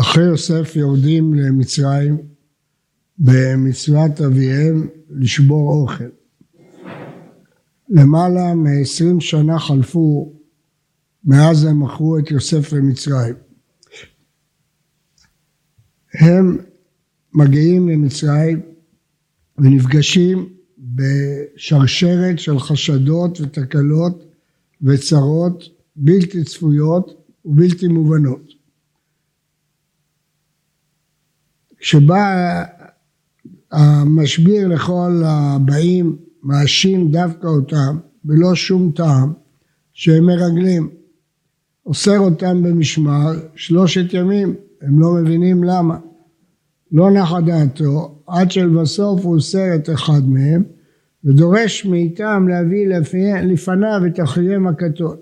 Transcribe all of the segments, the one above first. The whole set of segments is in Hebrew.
אחרי יוסף יורדים למצרים במצוות אביהם לשבור אוכל. למעלה מ-20 שנה חלפו מאז הם מכרו את יוסף למצרים. הם מגיעים למצרים ונפגשים בשרשרת של חשדות ותקלות וצרות בלתי צפויות ובלתי מובנות. כשבא המשביר לכל הבאים מאשים דווקא אותם בלא שום טעם שהם מרגלים. אוסר אותם במשמר שלושת ימים, הם לא מבינים למה. לא נחה דעתו עד שלבסוף הוא אוסר את אחד מהם ודורש מאיתם להביא לפניו את אחיהם הכתות.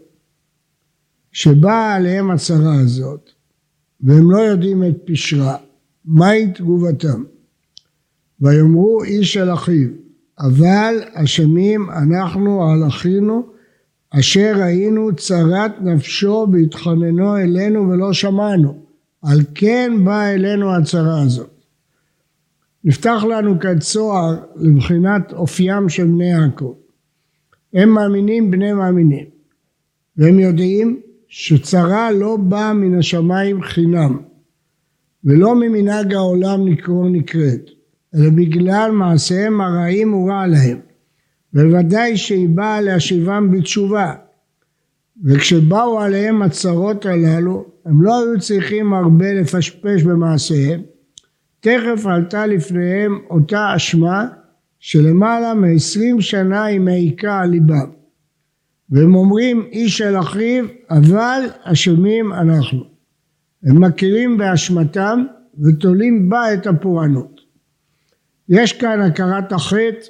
כשבאה עליהם הצרה הזאת והם לא יודעים את פשרה, מהי תגובתם? ויאמרו איש אל אחיו, אבל אשמים אנחנו על אחינו אשר ראינו צרת נפשו בהתחננו אלינו ולא שמענו, על כן באה אלינו הצרה הזאת. נפתח לנו כאן צוהר לבחינת אופיים של בני יעקב. הם מאמינים בני מאמינים, והם יודעים שצרה לא באה מן השמיים חינם, ולא ממנהג העולם לקרוא נקראת, אלא בגלל מעשיהם הרעים ורע להם. בוודאי שהיא באה להשיבם בתשובה. וכשבאו עליהם הצרות הללו, הם לא היו צריכים הרבה לפשפש במעשיהם, תכף עלתה לפניהם אותה אשמה שלמעלה מ-20 שנה היא מעיקה על ליבם. והם אומרים איש אל אחיו, אבל אשמים אנחנו. הם מכירים באשמתם ותולים בה את הפורענות. יש כאן הכרת החטא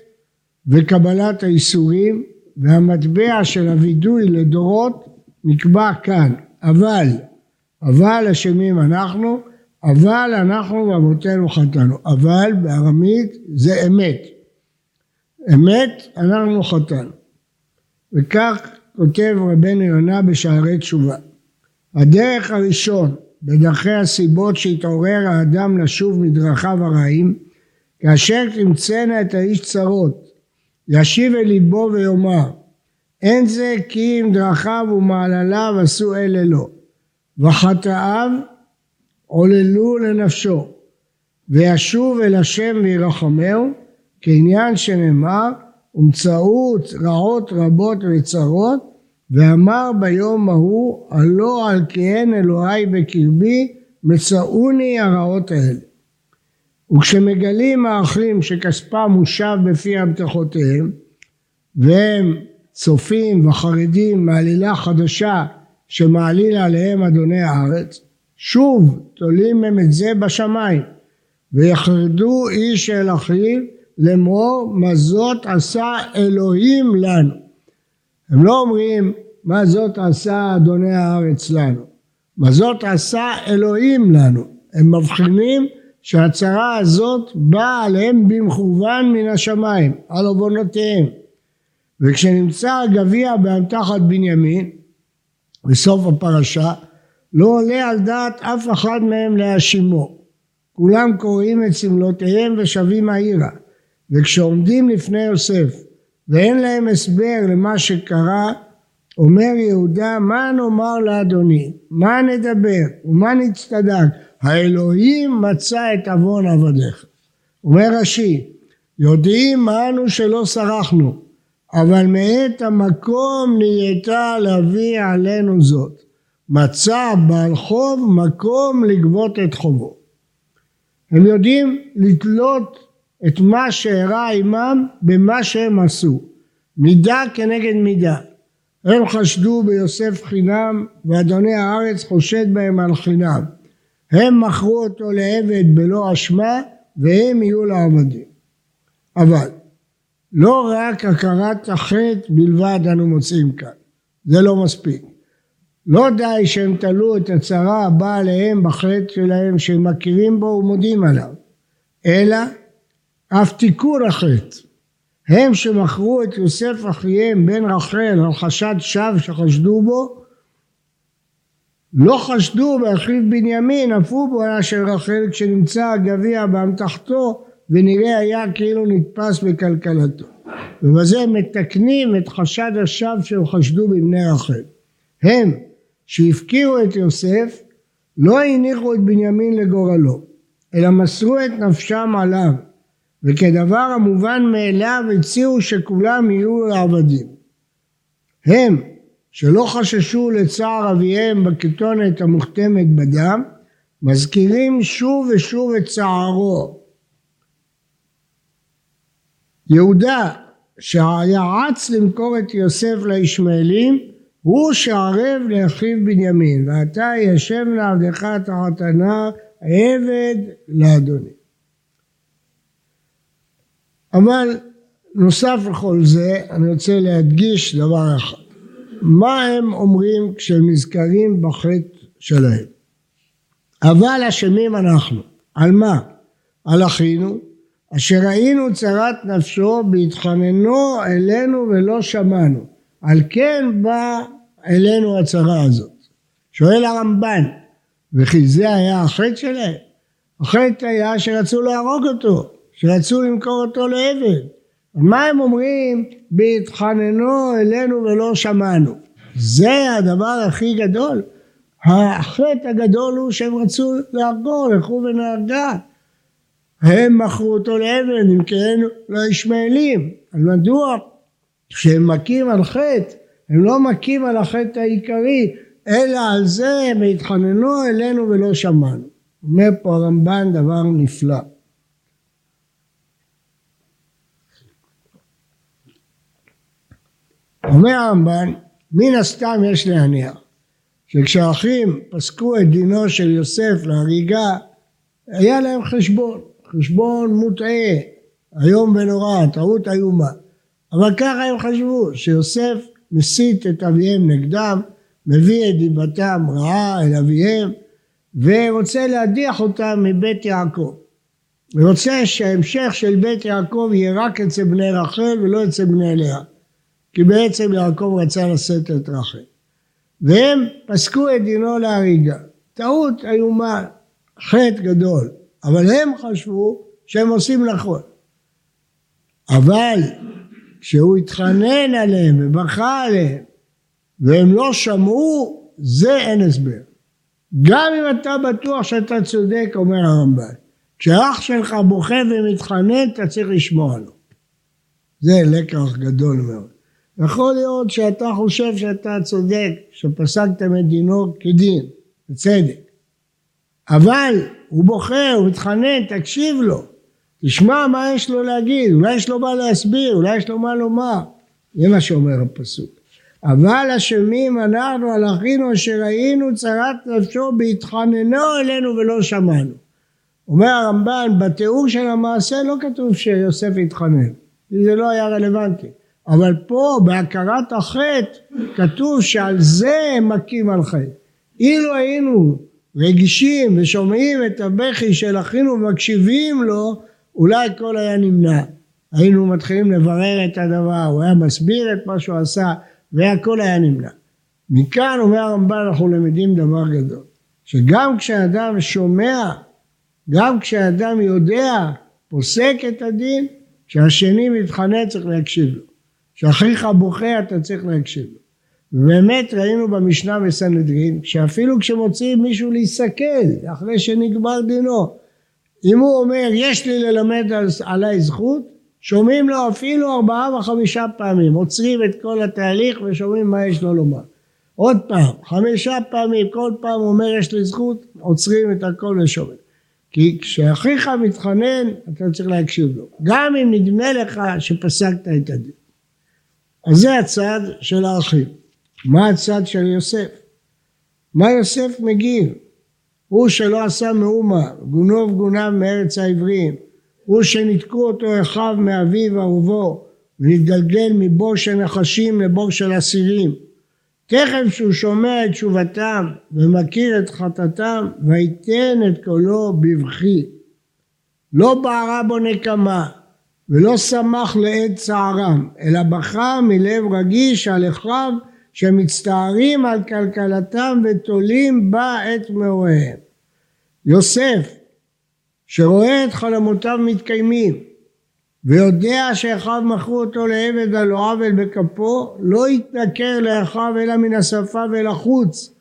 וקבלת האיסורים והמטבע של הווידוי לדורות נקבע כאן, אבל, אבל אשמים אנחנו, אבל אנחנו ואבותינו חטאנו, אבל בארמית זה אמת, אמת אנחנו חטאנו, וכך כותב רבנו יונה בשערי תשובה, הדרך הראשון בדרכי הסיבות שהתעורר האדם לשוב מדרכיו הרעים כאשר תמצאנה את האיש צרות ישיב אל ליבו ויאמר אין זה כי אם דרכיו ומעלליו עשו אלה לו וחטאיו עוללו לנפשו וישוב אל השם וירחמהו כעניין שנאמר ומצאות רעות רבות וצרות ואמר ביום ההוא הלא על כהן אלוהי בקרבי מצאוני הרעות האלה. וכשמגלים האחים שכספם מושב בפי הבטחותיהם והם צופים וחרדים מעלילה חדשה שמעליל עליהם אדוני הארץ שוב תולים הם את זה בשמיים ויחרדו איש אל אחיו לאמור מה זאת עשה אלוהים לנו הם לא אומרים מה זאת עשה אדוני הארץ לנו מה זאת עשה אלוהים לנו הם מבחינים שהצרה הזאת באה עליהם במכוון מן השמיים, על עוונותיהם. וכשנמצא הגביע באמתחת בנימין, בסוף הפרשה, לא עולה על דעת אף אחד מהם להאשימו. כולם קוראים את סמלותיהם ושבים העירה. וכשעומדים לפני יוסף ואין להם הסבר למה שקרה, אומר יהודה, מה נאמר לאדוני? מה נדבר? ומה נצטדק? האלוהים מצא את עוון עבדיך. אומר רש"י, יודעים אנו שלא סרחנו, אבל מאת המקום נהייתה להביא עלינו זאת. מצא בעל חוב מקום לגבות את חובו. הם יודעים לתלות את מה שאירע עמם במה שהם עשו, מידה כנגד מידה. הם חשדו ביוסף חינם ואדוני הארץ חושד בהם על חינם. הם מכרו אותו לעבד בלא אשמה והם יהיו לעבדים. אבל לא רק הכרת החטא בלבד אנו מוצאים כאן, זה לא מספיק. לא די שהם תלו את הצרה הבאה עליהם בחטא שלהם שהם מכירים בו ומודים עליו, אלא אף תיקון החטא. הם שמכרו את יוסף אחיהם בן רחל על חשד שווא שחשדו בו, לא חשדו באחיו בנימין, אף הוא בועלה של רחל כשנמצא הגביע באמתחתו ונראה היה כאילו נתפס בכלכלתו. ובזה מתקנים את חשד השווא שהם חשדו בבני רחל. הם שהפקיעו את יוסף לא הניחו את בנימין לגורלו, אלא מסרו את נפשם עליו, וכדבר המובן מאליו הציעו שכולם יהיו עבדים. הם שלא חששו לצער אביהם בכתונת המוכתמת בדם, מזכירים שוב ושוב את צערו. יהודה שהיה למכור את יוסף לישמעאלים הוא שערב לאחיו בנימין ועתה ישב לעבדך תחת הנער עבד לאדוני. אבל נוסף לכל זה אני רוצה להדגיש דבר אחד. מה הם אומרים כשהם נזכרים בחטא שלהם? אבל אשמים אנחנו. על מה? על אחינו אשר ראינו צרת נפשו בהתחננו אלינו ולא שמענו. על כן בא אלינו הצרה הזאת. שואל הרמב"ן וכי זה היה החטא שלהם? החטא היה שרצו להרוג אותו שרצו למכור אותו לעבד מה הם אומרים בהתחננו אלינו ולא שמענו זה הדבר הכי גדול החטא הגדול הוא שהם רצו להרגו לכו ונהרגה הם מכרו אותו לאבן, אם כן לא ישמעאלים. אז מדוע? כשהם מכים על חטא, הם לא מכים על החטא העיקרי, אלא על זה הם התחננו אלינו ולא שמענו. אומר פה הרמב"ן דבר נפלא. אומר הרמב"ן, מן הסתם יש להניח שכשהאחים פסקו את דינו של יוסף להריגה, היה להם חשבון. חשבון מוטעה, איום ונורא, טעות איומה. אבל ככה הם חשבו, שיוסף מסית את אביהם נגדם, מביא את דיבתם רעה אל אביהם, ורוצה להדיח אותם מבית יעקב. ורוצה שההמשך של בית יעקב יהיה רק אצל בני רחל ולא אצל בני לאה. כי בעצם יעקב רצה לשאת את רחל. והם פסקו את דינו להריגה. טעות איומה, חטא גדול. אבל הם חשבו שהם עושים נכון. אבל כשהוא התחנן עליהם ובכה עליהם והם לא שמעו, זה אין הסבר. גם אם אתה בטוח שאתה צודק, אומר הרמב"ן, כשאח שלך בוכה ומתחנן, אתה צריך לשמוע לו. זה לקח גדול מאוד. יכול להיות שאתה חושב שאתה צודק, שפסקתם את דינו כדין, בצדק. אבל הוא בוכה, הוא מתחנן, תקשיב לו. תשמע מה יש לו להגיד, אולי יש לו מה להסביר, אולי יש לו מה לומר. זה מה שאומר הפסוק. אבל אשמים אנחנו על אחינו אשר היינו צרת נפשו בהתחננו אלינו ולא שמענו. אומר הרמב"ן, בתיאור של המעשה לא כתוב שיוסף התחנן, זה לא היה רלוונטי. אבל פה בהכרת החטא כתוב שעל זה הם מכים על חטא. אילו היינו רגישים ושומעים את הבכי של אחינו ומקשיבים לו, אולי הכל היה נמנע. היינו מתחילים לברר את הדבר, הוא היה מסביר את מה שהוא עשה, והכל היה נמנע. מכאן אומר הרמב"ן אנחנו למדים דבר גדול, שגם כשאדם שומע, גם כשאדם יודע, פוסק את הדין, כשהשני מתחנן צריך להקשיב לו. כשאחיך בוכה אתה צריך להקשיב לו. באמת ראינו במשנה בסנהדרין שאפילו כשמוציאים מישהו להיסכל אחרי שנגמר דינו אם הוא אומר יש לי ללמד עליי זכות שומעים לו אפילו ארבעה וחמישה פעמים. עוצרים את כל התהליך ושומעים מה יש לו לומר. עוד פעם חמישה פעמים כל פעם אומר יש לי זכות עוצרים את הכל ושומעים. כי כשאחיך מתחנן אתה צריך להקשיב לו. גם אם נדמה לך שפסקת את הדין אז זה הצד של האחים מה הצד של יוסף? מה יוסף מגיב? הוא שלא עשה מאומה, גונוב גונב מארץ העברים, הוא שניתקו אותו אחיו מאביו אהובו, ונתגלגל מבור של נחשים לבור של אסירים. תכף שהוא שומע את תשובתם ומכיר את חטאתם, ויתן את קולו בבכי. לא בערה בו נקמה, ולא שמח לעת צערם, אלא בכה מלב רגיש על אחיו שמצטערים על כלכלתם ותולים בה את מאוריהם. יוסף, שרואה את חלומותיו מתקיימים, ויודע שאחיו מכרו אותו לעבד על לא עוול בכפו, לא יתנכר לאחיו אלא מן השפה ולחוץ,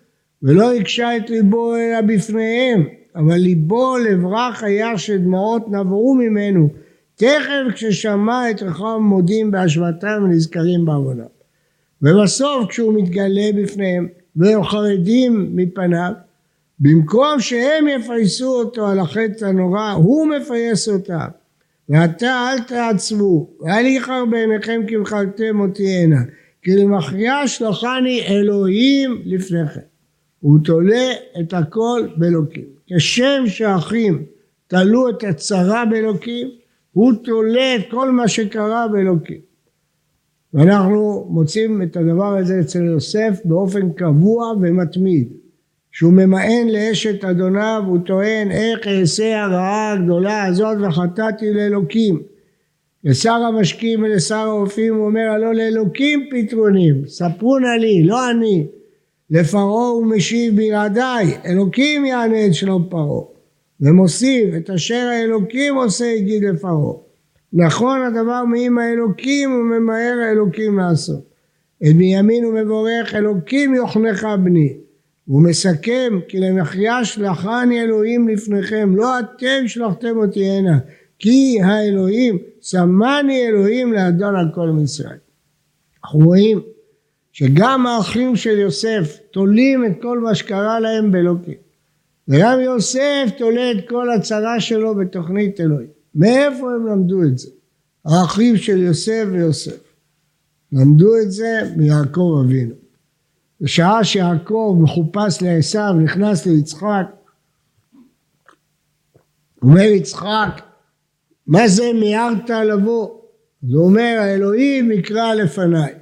ולא יקשה את ליבו אלא בפניהם, אבל ליבו לברח היה שדמעות נבעו ממנו, תכף כששמע את אחיו מודים בהשבתם ונזכרים בעבודה. ובסוף כשהוא מתגלה בפניהם והם חרדים מפניו, במקום שהם יפייסו אותו על החטא הנורא, הוא מפייס אותם. ועתה אל תעצבו, ואל יכר בעיניכם כי מחלתם אותי הנה, כי למכריע שלחני אלוהים לפניכם. הוא תולה את הכל באלוקים. כשם שהאחים תלו את הצרה באלוקים, הוא תולה את כל מה שקרה באלוקים. ואנחנו מוצאים את הדבר הזה אצל יוסף באופן קבוע ומתמיד. שהוא ממאן לאשת אדוניו, הוא טוען איך אעשה הרעה הגדולה הזאת וחטאתי לאלוקים. לשר המשקים ולשר האופים הוא אומר הלא לאלוקים פתרונים, ספרו נא לי, לא אני. לפרעה הוא משיב בלעדיי, אלוקים יענה את שלום פרעה. ומוסיף את אשר האלוקים עושה יגיד לפרעה. נכון הדבר מעם האלוקים וממהר האלוקים לעשות. את מימין הוא מבורך אלוקים יוכנך בני. הוא מסכם כי למחיה שלחני אלוהים לפניכם לא אתם שלחתם אותי הנה כי האלוהים שמני אלוהים לאדון על כל מצרים. אנחנו רואים שגם האחים של יוסף תולים את כל מה שקרה להם באלוקים וגם יוסף תולה את כל הצרה שלו בתוכנית אלוהים. מאיפה הם למדו את זה? האחים של יוסף ויוסף. למדו את זה מיעקב אבינו. בשעה שיעקב מחופש לעשו, נכנס ליצחק, אומר יצחק, מה זה מיהרת לבוא? אז הוא אומר, האלוהים יקרא לפניי.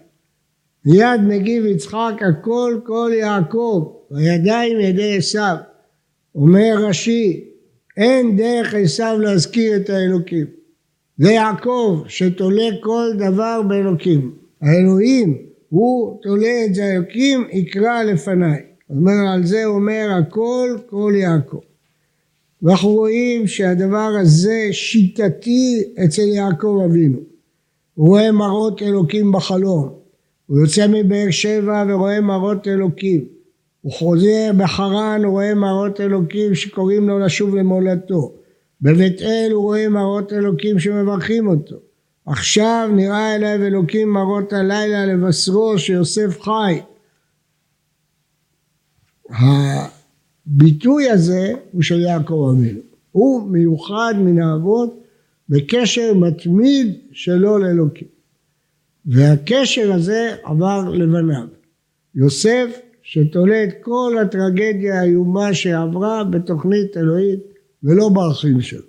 מיד מגיב יצחק, הכל כל יעקב, הידיים ידי עשו. אומר רש"י, אין דרך עשו להזכיר את האלוקים. זה יעקב שתולה כל דבר באלוקים. האלוהים הוא תולה את זה אלוקים יקרא לפניי. אומר על זה אומר הכל כל יעקב. ואנחנו רואים שהדבר הזה שיטתי אצל יעקב אבינו. הוא רואה מראות אלוקים בחלום. הוא יוצא מבאר שבע ורואה מראות אלוקים. הוא חוזר בחרן, הוא רואה מראות אלוקים שקוראים לו לשוב למולדתו. בבית אל הוא רואה מראות אלוקים שמברכים אותו. עכשיו נראה אליו אלוקים מראות הלילה לבשרו שיוסף חי. הביטוי הזה הוא של יעקב אבינו. הוא מיוחד מן האבות בקשר מתמיד שלו לאלוקים. והקשר הזה עבר לבניו. יוסף שתולה את כל הטרגדיה האיומה שעברה בתוכנית אלוהית ולא באחים שלו.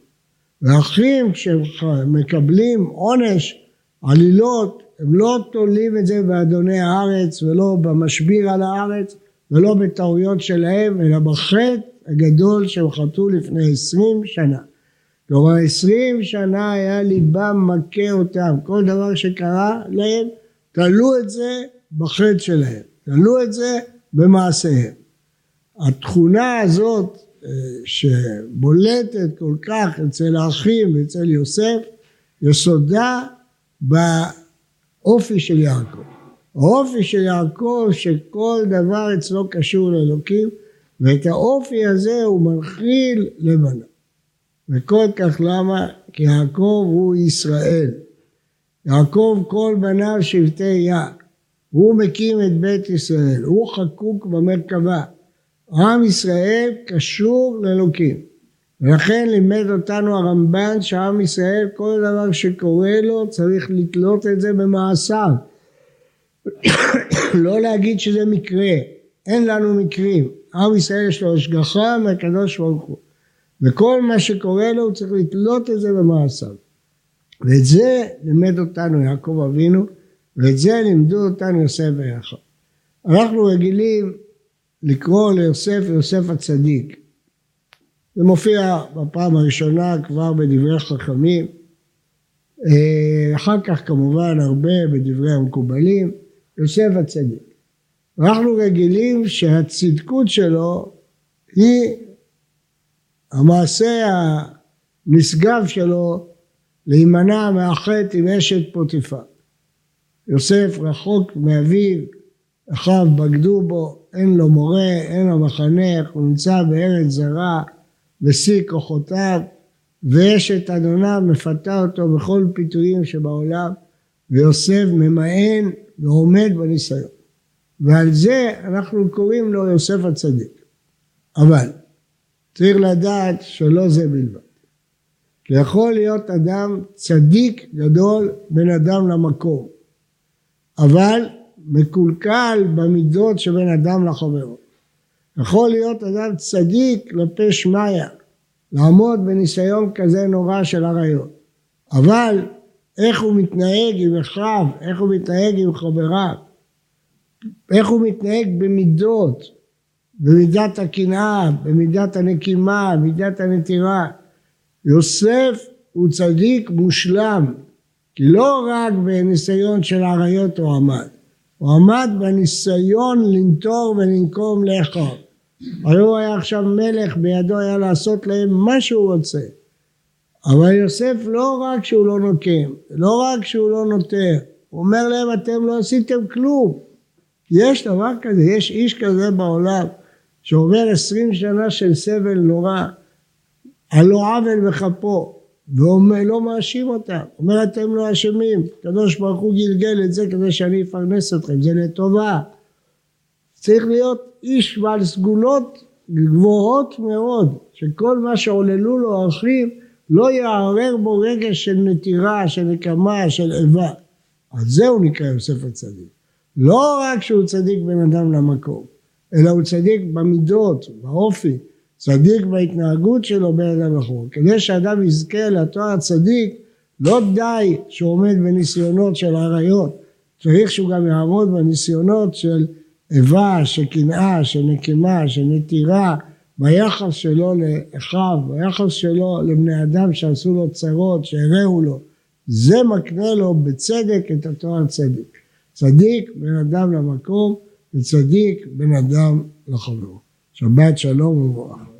ואחים כשהם מקבלים עונש, עלילות, הם לא תולים את זה באדוני הארץ ולא במשביר על הארץ ולא בטעויות שלהם, אלא בחטא הגדול שהם חטאו לפני עשרים שנה. כלומר עשרים שנה היה ליבם מכה אותם, כל דבר שקרה להם, תלו את זה בחטא שלהם, תלו את זה במעשיהם. התכונה הזאת שבולטת כל כך אצל האחים ואצל יוסף, יסודה באופי של יעקב. האופי של יעקב שכל דבר אצלו קשור לאלוקים ואת האופי הזה הוא מנחיל לבניו. וכל כך למה? כי יעקב הוא ישראל. יעקב כל בניו שבטי יה. הוא מקים את בית ישראל, הוא חקוק במרכבה. עם ישראל קשור לאלוקים. ולכן לימד אותנו הרמב"ן שעם ישראל כל דבר שקורה לו צריך לתלות את זה במעשיו. לא להגיד שזה מקרה, אין לנו מקרים. עם ישראל יש לו השגחה מהקדוש ברוך הוא. וכל מה שקורה לו הוא צריך לתלות את זה במעשיו. ואת זה לימד אותנו יעקב אבינו, ואת זה לימדו אותנו יוסף ויעקב. אנחנו רגילים לקרוא ליוסף יוסף הצדיק. זה מופיע בפעם הראשונה כבר בדברי חכמים, אה, אחר כך כמובן הרבה בדברי המקובלים, יוסף הצדיק. אנחנו רגילים שהצדקות שלו היא המעשה הנשגב שלו להימנע מהחטא עם אשת פוטיפר. יוסף רחוק מאביו, אחיו בגדו בו, אין לו מורה, אין לו מחנך, הוא נמצא בארץ זרה, בשיא כוחותיו, ואשת אדוניו מפתה אותו בכל פיתויים שבעולם, ויוסף ממאן ועומד בניסיון. ועל זה אנחנו קוראים לו יוסף הצדיק. אבל צריך לדעת שלא זה בלבד. כי יכול להיות אדם צדיק גדול בין אדם למקום, אבל מקולקל במידות שבין אדם לחברו. יכול להיות אדם צדיק כלפי שמיא, לעמוד בניסיון כזה נורא של עריות, אבל איך הוא מתנהג עם אחיו, איך הוא מתנהג עם חבריו, איך הוא מתנהג במידות, במידת הקנאה, במידת הנקימה, במידת הנטירה. יוסף הוא צדיק מושלם, לא רק בניסיון של עריות הוא עמד, הוא עמד בניסיון לנטור ולנקום לאחיו. הרי הוא היה עכשיו מלך, בידו היה לעשות להם מה שהוא רוצה. אבל יוסף לא רק שהוא לא נוקם, לא רק שהוא לא נוטר, הוא אומר להם אתם לא עשיתם כלום. יש דבר כזה, יש איש כזה בעולם שעובר עשרים שנה של סבל נורא, על לא עוול בכפו, ולא מאשים אותם, אומר אתם לא אשמים, הקדוש ברוך הוא גלגל את זה כדי שאני אפרנס אתכם, זה לטובה. צריך להיות איש בעל סגולות גבוהות מאוד, שכל מה שעוללו לו האחים לא יערער בו רגש של נטירה, של נקמה, של איבה. על זה הוא נקרא יוסף הצדיק. לא רק שהוא צדיק בין אדם למקום, אלא הוא צדיק במידות, באופי, צדיק בהתנהגות שלו בין אדם לחור. כדי שאדם יזכה לתואר הצדיק, לא די שהוא עומד בניסיונות של עריות, צריך שהוא גם יעמוד בניסיונות של איבה, של קנאה, של נקמה, של נטירה, ביחס שלו לאחיו, ביחס שלו לבני אדם שעשו לו צרות, שהרעו לו. זה מקנה לו בצדק את התואר צדיק. צדיק בין אדם למקום וצדיק בין אדם לחברו. שבת שלום וברכה.